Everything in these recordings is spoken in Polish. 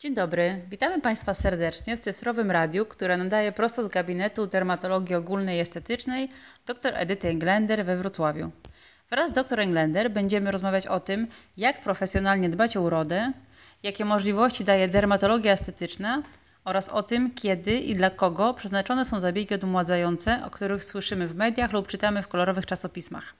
Dzień dobry, witamy Państwa serdecznie w cyfrowym radiu, które nadaje prosto z gabinetu dermatologii ogólnej i estetycznej dr Edyty Englender we Wrocławiu. Wraz z dr Englender będziemy rozmawiać o tym, jak profesjonalnie dbać o urodę, jakie możliwości daje dermatologia estetyczna oraz o tym, kiedy i dla kogo przeznaczone są zabiegi odmładzające, o których słyszymy w mediach lub czytamy w kolorowych czasopismach.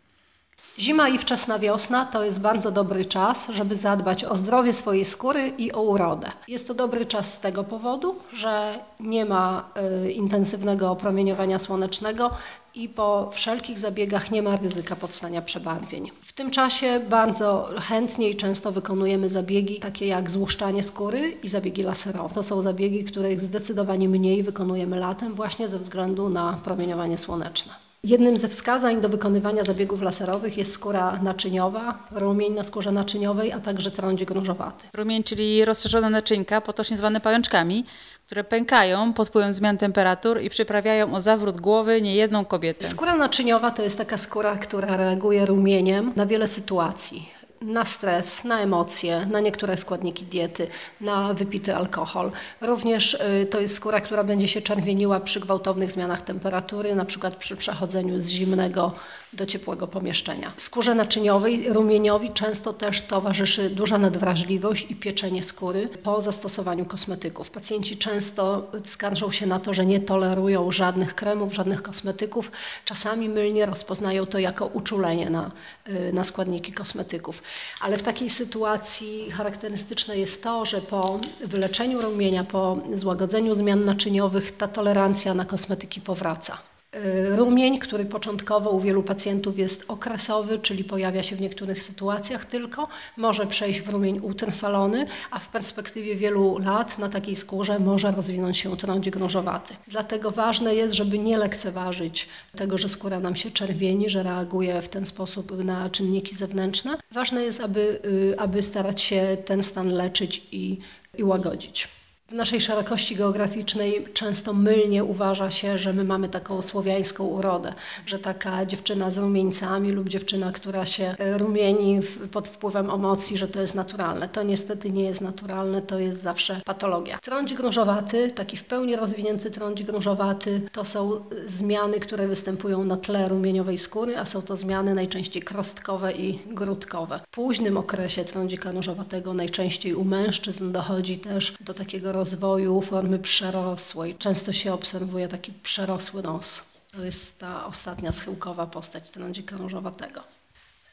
Zima i wczesna wiosna to jest bardzo dobry czas, żeby zadbać o zdrowie swojej skóry i o urodę. Jest to dobry czas z tego powodu, że nie ma y, intensywnego opromieniowania słonecznego i po wszelkich zabiegach nie ma ryzyka powstania przebarwień. W tym czasie bardzo chętnie i często wykonujemy zabiegi takie jak złuszczanie skóry i zabiegi laserowe. To są zabiegi, których zdecydowanie mniej wykonujemy latem właśnie ze względu na promieniowanie słoneczne. Jednym ze wskazań do wykonywania zabiegów laserowych jest skóra naczyniowa, rumień na skórze naczyniowej, a także trądzik różowaty. Rumień, czyli rozszerzone naczynka, potocznie zwane pajączkami, które pękają pod wpływem zmian temperatur i przyprawiają o zawrót głowy niejedną kobietę. Skóra naczyniowa to jest taka skóra, która reaguje rumieniem na wiele sytuacji na stres, na emocje, na niektóre składniki diety, na wypity alkohol. Również y, to jest skóra, która będzie się czerwieniła przy gwałtownych zmianach temperatury, na przykład przy przechodzeniu z zimnego do ciepłego pomieszczenia. Skórze naczyniowej, rumieniowi często też towarzyszy duża nadwrażliwość i pieczenie skóry po zastosowaniu kosmetyków. Pacjenci często skarżą się na to, że nie tolerują żadnych kremów, żadnych kosmetyków. Czasami mylnie rozpoznają to jako uczulenie na, y, na składniki kosmetyków. Ale w takiej sytuacji charakterystyczne jest to, że po wyleczeniu rumienia, po złagodzeniu zmian naczyniowych ta tolerancja na kosmetyki powraca. Y, rumień, który początkowo u wielu pacjentów jest okresowy, czyli pojawia się w niektórych sytuacjach tylko, może przejść w rumień utrwalony, a w perspektywie wielu lat na takiej skórze może rozwinąć się trądzik różowaty. Dlatego ważne jest, żeby nie lekceważyć tego, że skóra nam się czerwieni, że reaguje w ten sposób na czynniki zewnętrzne. Ważne jest, aby, y, aby starać się ten stan leczyć i, i łagodzić. W naszej szerokości geograficznej często mylnie uważa się, że my mamy taką słowiańską urodę, że taka dziewczyna z rumieńcami lub dziewczyna, która się rumieni pod wpływem emocji, że to jest naturalne. To niestety nie jest naturalne, to jest zawsze patologia. Trądzik różowaty, taki w pełni rozwinięty trądzik różowaty, to są zmiany, które występują na tle rumieniowej skóry, a są to zmiany najczęściej krostkowe i grudkowe. W późnym okresie trądzika różowatego najczęściej u mężczyzn dochodzi też do takiego rozwoju formy przerosłej. Często się obserwuje taki przerosły nos. To jest ta ostatnia schyłkowa postać trądzika różowatego.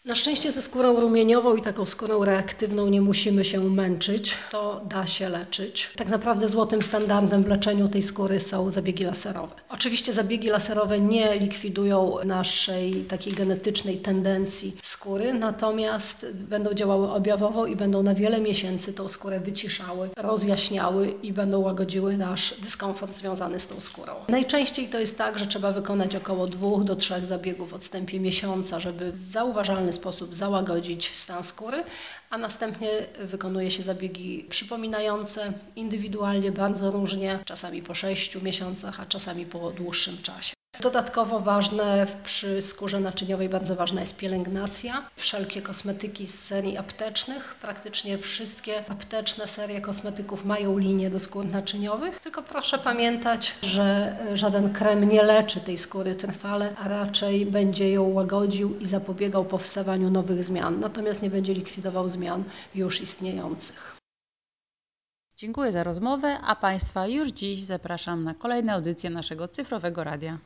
Na szczęście ze skórą rumieniową i taką skórą reaktywną nie musimy się męczyć. To da się leczyć. Tak naprawdę złotym standardem w leczeniu tej skóry są zabiegi laserowe. Oczywiście zabiegi laserowe nie likwidują naszej takiej genetycznej tendencji skóry, natomiast będą działały objawowo i będą na wiele miesięcy tą skórę wyciszały, rozjaśniały i będą łagodziły nasz dyskomfort związany z tą skórą. Najczęściej to jest tak, że trzeba wykonać około dwóch do trzech zabiegów w odstępie miesiąca, żeby w zauważalny sposób załagodzić stan skóry, a następnie wykonuje się zabiegi przypominające indywidualnie, bardzo różnie, czasami po 6 miesiącach, a czasami po dłuższym czasie. Dodatkowo ważne przy skórze naczyniowej bardzo ważna jest pielęgnacja. Wszelkie kosmetyki z serii aptecznych, praktycznie wszystkie apteczne serie kosmetyków mają linię do skór naczyniowych, tylko proszę pamiętać, że żaden krem nie leczy tej skóry trwale, a raczej będzie ją łagodził i zapobiegał powstawaniu nowych zmian, natomiast nie będzie likwidował zmian już istniejących. Dziękuję za rozmowę, a Państwa już dziś zapraszam na kolejne audycje naszego cyfrowego radia.